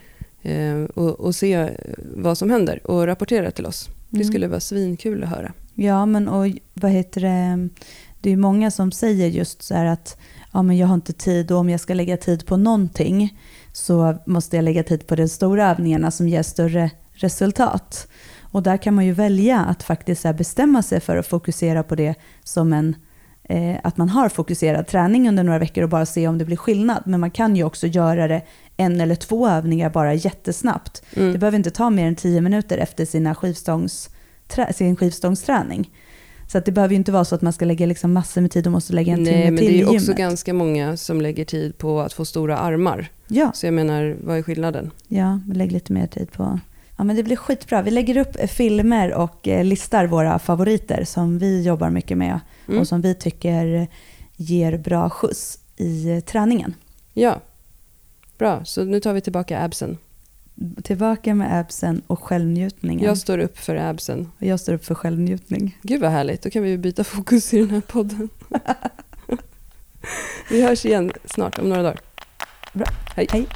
eh, och, och, se vad som händer och rapportera till oss. Det mm. skulle vara svinkul att höra. Ja, men och vad heter det? Det är många som säger just så här att ja, men jag har inte tid och om jag ska lägga tid på någonting så måste jag lägga tid på de stora övningarna som ger större resultat. Och där kan man ju välja att faktiskt bestämma sig för att fokusera på det som en eh, att man har fokuserad träning under några veckor och bara se om det blir skillnad. Men man kan ju också göra det en eller två övningar bara jättesnabbt. Mm. Det behöver inte ta mer än tio minuter efter sina skivstångs, sin skivstångsträning. Så att det behöver ju inte vara så att man ska lägga liksom massor med tid och måste lägga en Nej, timme men till Det är ju också ganska många som lägger tid på att få stora armar. Ja. Så jag menar, vad är skillnaden? Ja, lägg lite mer tid på... Ja, men det blir skitbra. Vi lägger upp filmer och eh, listar våra favoriter som vi jobbar mycket med mm. och som vi tycker ger bra skjuts i träningen. Ja, bra. Så nu tar vi tillbaka absen. Tillbaka med absen och självnjutningen. Jag står upp för absen. Och jag står upp för självnjutning. Gud vad härligt, då kan vi byta fokus i den här podden. vi hörs igen snart, om några dagar. Bra. Hej. Hej.